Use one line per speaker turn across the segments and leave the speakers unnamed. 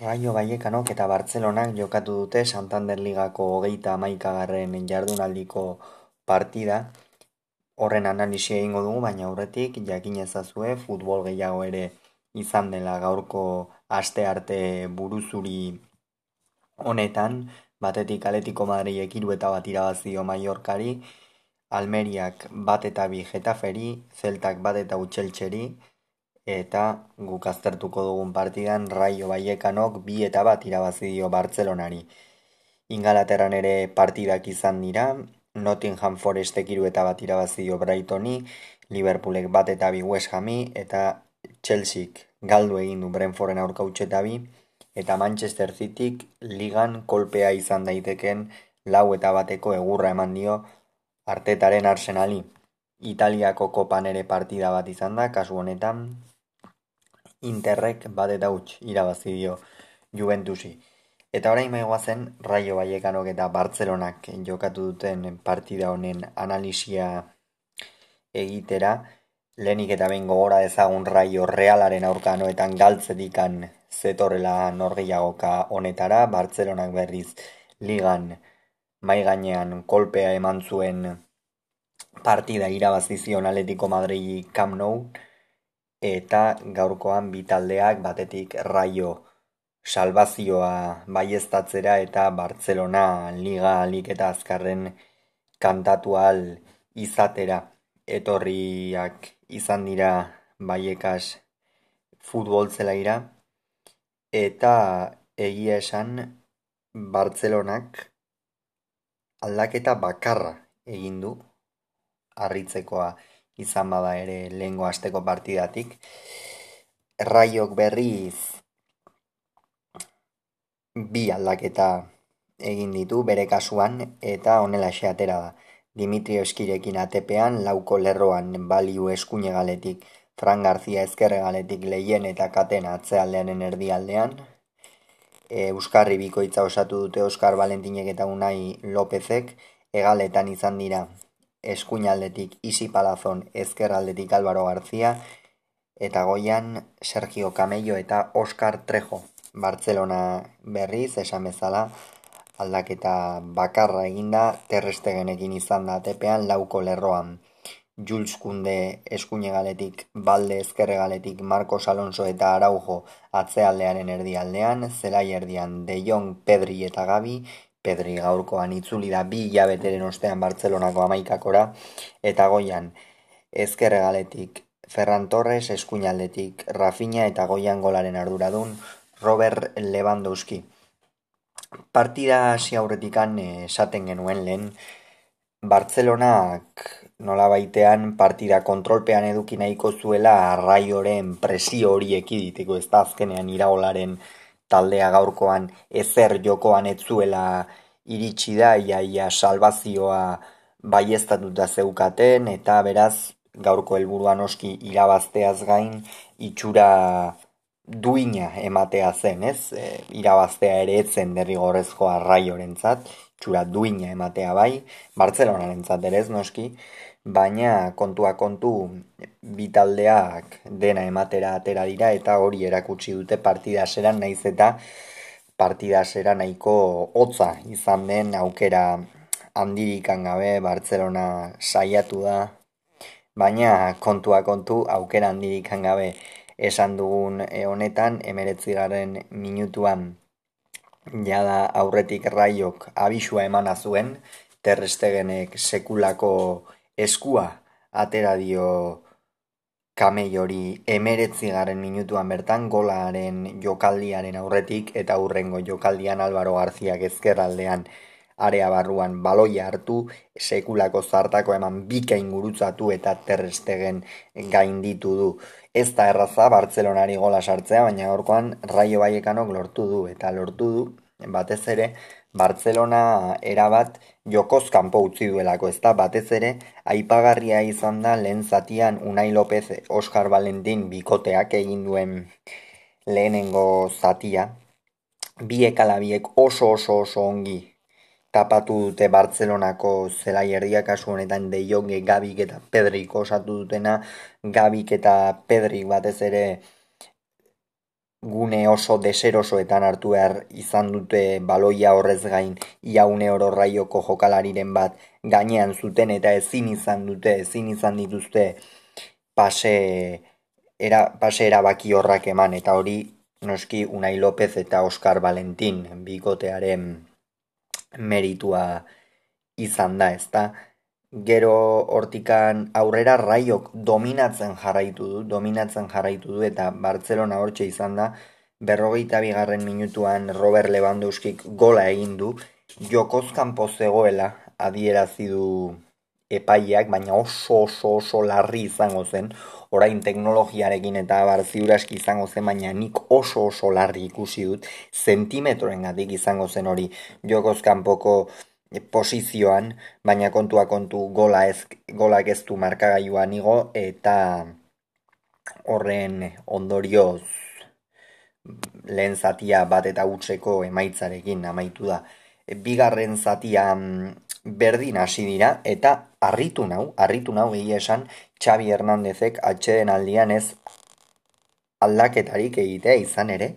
Raio Vallecanok eta Bartzelonak jokatu dute Santander Ligako hogeita hamaikagarren jardunaldiko partida. Horren analisi egingo dugu, baina aurretik jakin ezazue futbol gehiago ere izan dela gaurko aste arte buruzuri honetan, batetik Atletico Madrilek hiru eta bat irabazio Mallorcari, Almeriak bat eta bi Getaferi, Zeltak bat eta Utxeltxeri, eta guk aztertuko dugun partidan Raio Baiekanok bi eta bat irabazi dio Bartzelonari. Ingalaterran ere partidak izan dira, Nottingham Forestek hiru eta bat irabazi dio Brightoni, Liverpoolek bat eta bi West Hami eta Chelseak galdu egin du Brentforden aurka eta bi, eta Manchester Cityk ligan kolpea izan daiteken lau eta bateko egurra eman dio artetaren arsenali. Italiako kopan ere partida bat izan da, kasu honetan, Interrek bat eta huts irabazi dio Juventusi. Eta orain maigoa zen Raio Vallecanok eta Bartzelonak jokatu duten partida honen analisia egitera. Lenik eta behin gogora ezagun Raio Realaren aurkanoetan galtzedikan zetorrela norgeiagoka honetara. Bartzelonak berriz ligan maiganean kolpea eman zuen partida irabazizion Atletico Madrid Camp Nou eta gaurkoan bi taldeak batetik Raio salvazioa baiestatzera eta Barcelona liga alik eta azkarren kantatu al izatera. Etorriak izan dira baiekas futbol zelaira. Eta egia esan Bartzelonak aldaketa bakarra egin du harritzekoa izan bada ere lehengo asteko partidatik. Raiok berriz bi aldaketa egin ditu bere kasuan eta honela atera da. Dimitri Eskirekin atepean, lauko lerroan baliu eskuine galetik, Fran Garzia ezkerre galetik lehien eta katen atzealdearen erdialdean. E, Euskarri bikoitza osatu dute Euskar Valentinek eta Unai Lopezek, egaletan izan dira eskuinaldetik Isi Palazon, ezkerraldetik Álvaro García, eta goian Sergio Camello eta Oscar Trejo. Barcelona berriz, esan bezala, aldaketa bakarra eginda, terrestegenekin izan da tepean, lauko lerroan. Jules Kunde eskuinegaletik, balde ezkerregaletik, Marcos Alonso eta Araujo atzealdearen erdialdean, zelai erdian De Jong, Pedri eta Gabi, Pedri gaurkoan itzuli da bi jabeteren ostean Bartzelonako amaikakora, eta goian ezkerregaletik Ferran Torres, eskuinaldetik Rafinha eta goian golaren arduradun Robert Lewandowski. Partida hasi aurretikan esaten genuen lehen, Bartzelonak nola baitean partida kontrolpean eduki nahiko zuela arraioren presio hori ekiditeko ez da azkenean iraolaren taldea gaurkoan ezer jokoan etzuela iritsi da iaia salvazioa baiestatuta zeukaten eta beraz gaurko helburuan oski irabazteaz gain itxura duina ematea zen, ez? E, irabaztea ere etzen derrigorrezko arraiorentzat, itxura duina ematea bai, Bartzelonarentzat ere ez noski, baina kontua kontu bitaldeak dena ematera atera dira eta hori erakutsi dute partida seran naiz eta partida sera nahiko hotza izan den aukera handirikan gabe Bartzelona saiatu da. Baina kontua kontu aukera handirikan gabe esan dugun e, honetan emeretzigaren minutuan jada aurretik raiok abisua emana zuen terrestegenek sekulako eskua atera dio emeretzi garen minutuan bertan golaren jokaldiaren aurretik eta hurrengo jokaldian Álvaro Garziak ezkerraldean area barruan baloia hartu, sekulako zartako eman bika ingurutzatu eta terrestegen gainditu du. Ez da erraza Bartzelonari gola sartzea, baina horkoan Raio Baiekanok lortu du eta lortu du batez ere Bartzelona erabat jokoz kanpo utzi duelako ez da batez ere aipagarria izan da lehen zatian Unai López Oscar Valentin bikoteak egin duen lehenengo zatia. Biek alabiek oso oso oso ongi tapatu dute Bartzelonako zelai erdiak kasu honetan De Jong, Gabik eta Pedrik osatu dutena. Gabik eta Pedrik batez ere gune oso deserosoetan hartu behar izan dute baloia horrez gain ia une oro raioko jokalariren bat gainean zuten eta ezin izan dute, ezin izan dituzte pase, era, pase erabaki horrak eman eta hori noski Unai López eta Oscar Valentin bikotearen meritua izan da, ezta? Gero hortikan aurrera raiok dominatzen jarraitu du, dominatzen jarraitu du eta Barcelona hortxe izan da, berrogeita bigarren minutuan Robert Lewandowskik gola egin du, jokozkan pozegoela adierazi du epaiak, baina oso oso oso larri izango zen, orain teknologiarekin eta bar ziuraski izango zen, baina nik oso oso larri ikusi dut, zentimetroen gatik izango zen hori. Jokozkan poko posizioan, baina kontua kontu gola ez, golak ez du markagailua nigo, eta horren ondorioz lehen zatia bat eta utzeko emaitzarekin amaitu da. Bigarren zatia berdin hasi dira eta harritu nau, harritu nau egia esan Xavi Hernandezek atxeden aldian ez aldaketarik egitea izan ere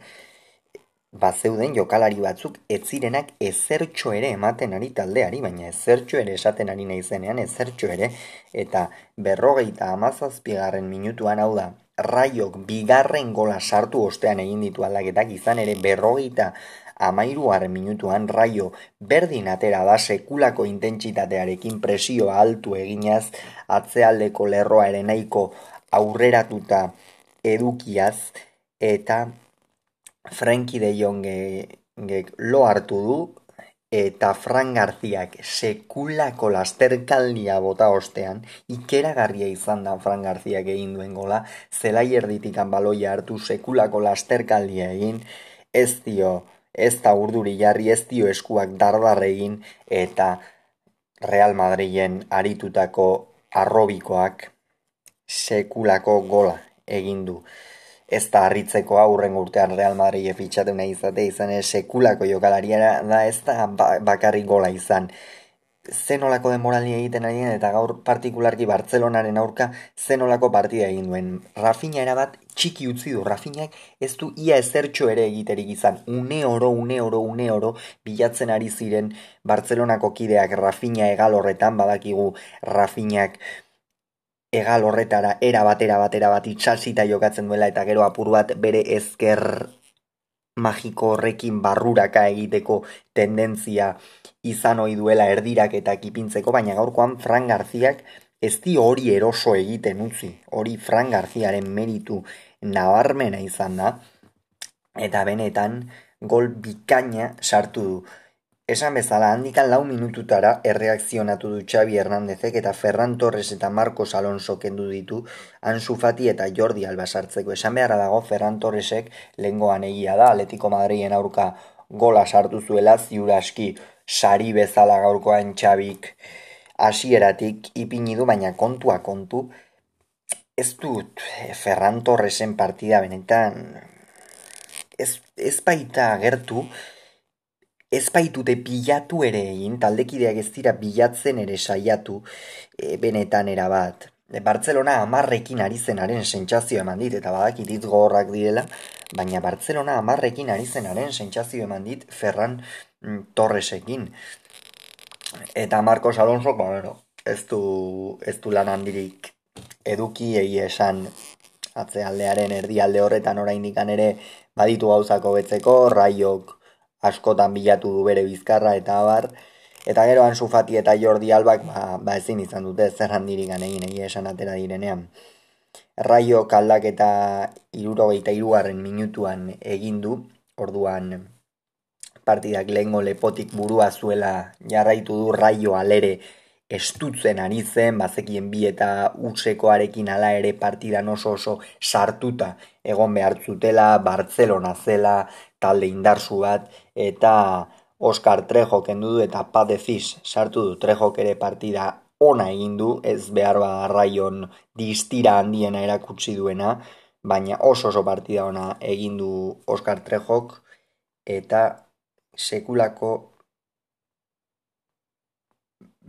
bazeuden jokalari batzuk ez zirenak ezertxo ere ematen ari taldeari, baina ezertxo ere esaten ari nahi zenean ezertxo ere. Eta berrogeita amazazpigarren minutuan hau da raiok bigarren gola sartu ostean egin ditu aldaketak izan ere berrogeita amairuaren minutuan raio berdin atera da sekulako intentsitatearekin presioa altu eginaz atzealdeko lerroa ere nahiko aurreratuta edukiaz eta Frankie de Jongek lo hartu du eta Fran Garziak sekulako lasterkaldia bota ostean, ikeragarria izan da Fran Garziak egin duen gola, zelai erditikan baloia hartu sekulako lasterkaldia egin, ez dio ez da urduri jarri ez dio eskuak dardarre egin eta Real Madrilen aritutako arrobikoak sekulako gola egin du. Ez da harritzeko aurren urtean Real Madrid fitxatu nahi izate izan sekulako jokalariara da ez da ba, bakarrik gola izan zenolako demorali egiten ari eta gaur partikularki Bartzelonaren aurka zenolako partida egin duen. Rafina erabat txiki utzi du, Rafinak ez du ia ezertxo ere egiterik izan. Une oro, une oro, une oro, bilatzen ari ziren Bartzelonako kideak Rafina egal horretan, badakigu Rafinak egal horretara era batera batera bat itxasita jokatzen duela eta gero apur bat bere ezker magiko horrekin barruraka egiteko tendentzia izan ohi duela erdirak eta kipintzeko, baina gaurkoan Fran Garziak ez di hori eroso egiten utzi, hori Fran Garziaren meritu nabarmena izan da, eta benetan gol bikaina sartu du. Esan bezala, handikan lau minututara erreakzionatu du Xavi Hernandezek eta Ferran Torres eta Marcos Alonso kendu ditu Ansu Fati eta Jordi Alba sartzeko. Esan beharra dago Ferran Torresek lengoan egia da, Atletico Madrien aurka gola sartu zuela ziuraski sari bezala gaurkoan Xabik hasieratik ipini du, baina kontua kontu, ez dut Ferran Torresen partida benetan ez, ez baita gertu, ez baitute bilatu ere egin, taldekideak ez dira bilatzen ere saiatu e, benetan erabat. E, Bartzelona amarrekin ari zenaren sentsazio eman dit, eta badakit hitz gogorrak direla, baina Bartzelona amarrekin ari zenaren sentsazio eman dit Ferran mm, Torresekin. Eta Marcos Alonso, ba, bueno, ez, du, ez du lan handirik eduki egi esan atzealdearen erdialde horretan oraindik ere baditu gauzako betzeko, raiok, askotan bilatu du bere bizkarra eta abar, eta gero Ansu Fati eta Jordi Albak ba, ba ezin izan dute zer handirik egin egia esan atera direnean. Raio kaldak eta irurogeita irugarren minutuan egin du, orduan partidak lehengo lepotik burua zuela jarraitu du raio alere estutzen ari zen, bazekien bi eta utzekoarekin ala ere partidan oso oso sartuta egon behartzutela, Bartzelona zela, talde indarsu bat, eta Oscar Trejo kendu du eta Pat sartu du. Trejok ere partida ona egin du, ez behar bada raion distira handiena erakutsi duena, baina oso oso partida ona egin du Oscar Trejok, eta sekulako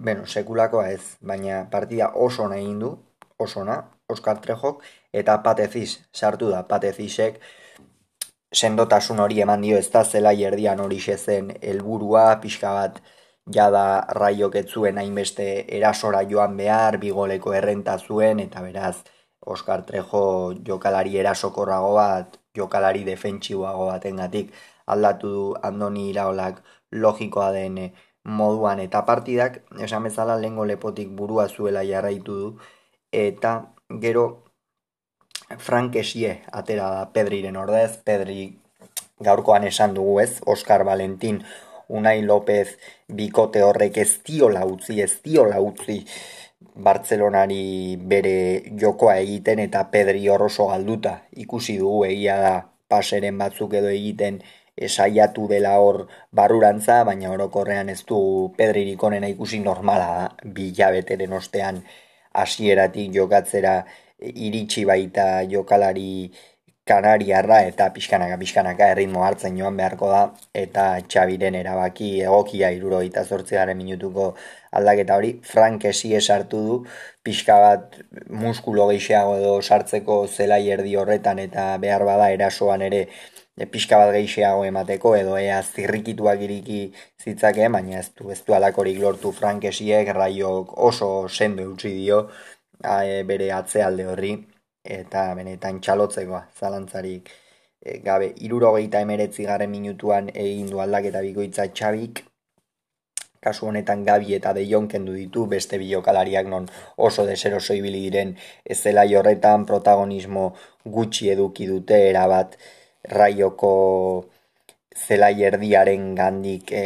Beno, sekulakoa ez, baina partida oso ona egin du, oso ona, Oscar Trejok, eta Patezis sartu da, Patezisek sendotasun hori eman dio ez da zela erdian hori zen helburua pixka bat jada raiok etzuen hainbeste erasora joan behar, bigoleko errenta zuen, eta beraz, Oskar Trejo jokalari erasokorrago bat, jokalari defentsiboago batengatik aldatu du Andoni Iraolak logikoa den moduan. Eta partidak, esan bezala lehengo lepotik burua zuela jarraitu du, eta gero Frankesie atera da Pedriren ordez, Pedri gaurkoan esan dugu ez, Oskar Valentin, Unai López bikote horrek ez diola utzi, ez diola utzi Bartzelonari bere jokoa egiten eta Pedri horroso galduta. Ikusi dugu egia da paseren batzuk edo egiten esaiatu dela hor barurantza, baina orokorrean ez du Pedririk onena ikusi normala da, bilabeteren ostean hasieratik jokatzera iritsi baita jokalari kanariarra eta pixkanaka pixkanaka erritmo hartzen joan beharko da eta txabiren erabaki egokia iruro eta zortzearen minutuko aldaketa hori frankesi esartu du pixka bat muskulo geixeago edo sartzeko zelai erdi horretan eta behar bada erasoan ere pixka bat geixeago emateko edo ea zirrikituak iriki zitzake, baina ez du, ez du alakorik lortu frankesiek raiok oso sendo utzi dio bere atzealde horri eta benetan txalotzekoa zalantzarik e, gabe. Irurogeita emeretzi garen minutuan egin du aldaketa bikoitza txabik kasu honetan gabi eta de kendu ditu beste biokalariak non oso deseroso ibili diren ez zela horretan protagonismo gutxi eduki dute erabat raioko zelai erdiaren gandik e,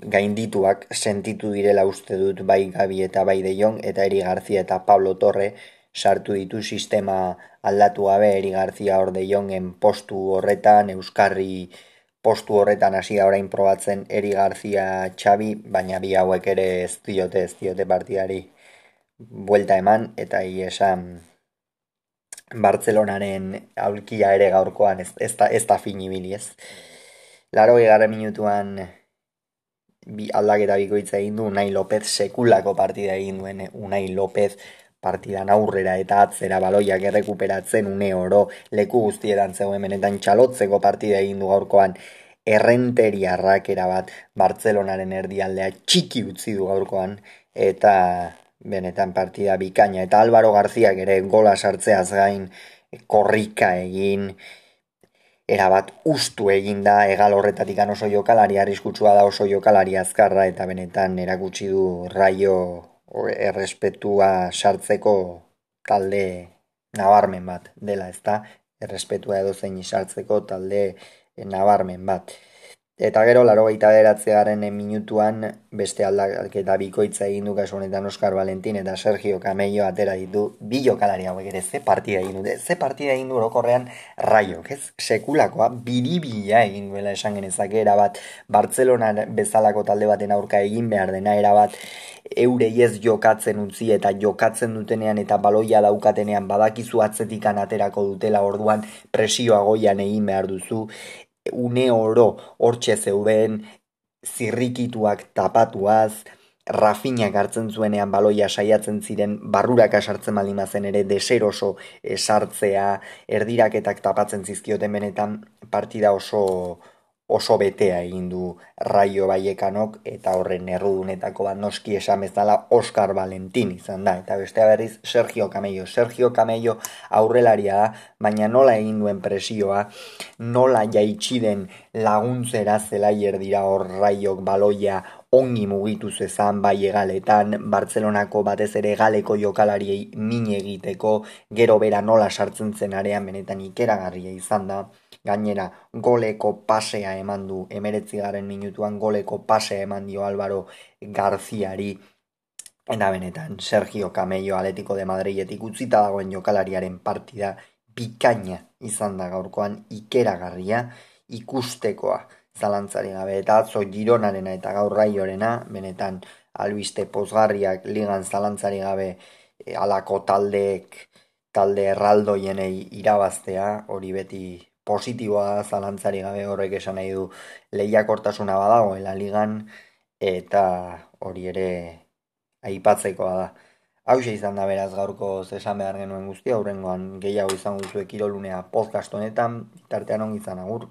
gaindituak sentitu direla uste dut bai gabi eta bai de eta eri Garzia eta Pablo Torre sartu ditu sistema aldatu gabe. Eri Garzia orde jongen postu horretan, Euskarri postu horretan hasi da orain probatzen Eri Garzia Xabi, baina bi hauek ere ez diote, ez diote partidari buelta eman, eta hi esan Bartzelonaren aulkia ere gaurkoan ez, ez, da, ez da finibili ez. Laro egarra minutuan bi aldaketa bikoitza egin du Unai López sekulako partida egin duen Unai López partidan aurrera eta atzera baloiak errekuperatzen une oro leku guztietan zegoen benetan txalotzeko partida egin du gaurkoan errenteriarrak erabat Bartzelonaren erdialdea txiki utzi du gaurkoan eta benetan partida bikaina eta Álvaro Garziak ere gola sartzeaz gain korrika egin erabat ustu egin da egal horretatik oso jokalari arriskutsua da oso jokalari azkarra eta benetan erakutsi du raio errespetua sartzeko talde nabarmen bat dela, ezta? Errespetua edo zein sartzeko talde nabarmen bat. Eta gero, laro gaita beratzearen minutuan, beste aldaketa bikoitza egin du kasu honetan Oskar Valentin eta Sergio Camello atera ditu bi jokalari hauek ere ze partida egin du, ze partida egin du orokorrean raiok, ez? Sekulakoa, biribila egin duela esan genezake erabat Bartzelona bezalako talde baten aurka egin behar dena erabat eurei ez jokatzen utzi eta jokatzen dutenean eta baloia daukatenean badakizu atzetikan aterako dutela orduan presioa goian egin behar duzu une oro hortxe zeuden zirrikituak tapatuaz, rafinak hartzen zuenean baloia saiatzen ziren barruraka sartzen malimazen ere deseroso sartzea, erdiraketak tapatzen zizkioten benetan partida oso oso betea egin du Raio Baiekanok eta horren errudunetako bat noski esan bezala Oscar Valentin izan da. Eta bestea berriz Sergio Camello. Sergio Camello aurrelaria da baina nola egin duen presioa nola jaitsi den laguntzera zelaier dira hor Raiok baloia ongi mugitu zezan bai egaletan, Bartzelonako batez ere galeko jokalariei min egiteko, gero bera nola sartzen zen arean benetan ikeragarria izan da, gainera goleko pasea eman du, emeretzigaren minutuan goleko pasea eman dio Álvaro Garziari, eta benetan Sergio Camello Atletico de Madridetik utzita dagoen jokalariaren partida bikaina izan da gaurkoan ikeragarria ikustekoa zalantzari gabe. Eta atzo gironarena eta gaur raiorena benetan albiste pozgarriak ligan zalantzari gabe e, alako taldeek talde erraldoienei irabaztea hori beti positiboa zalantzari gabe horrek esan nahi du lehiakortasuna badagoela ligan eta hori ere aipatzekoa da. Hau izan da beraz gaurko zesan behar genuen guztia, aurrengoan gehiago izan duzuek kirolunea podcast honetan, tartean ongi agur.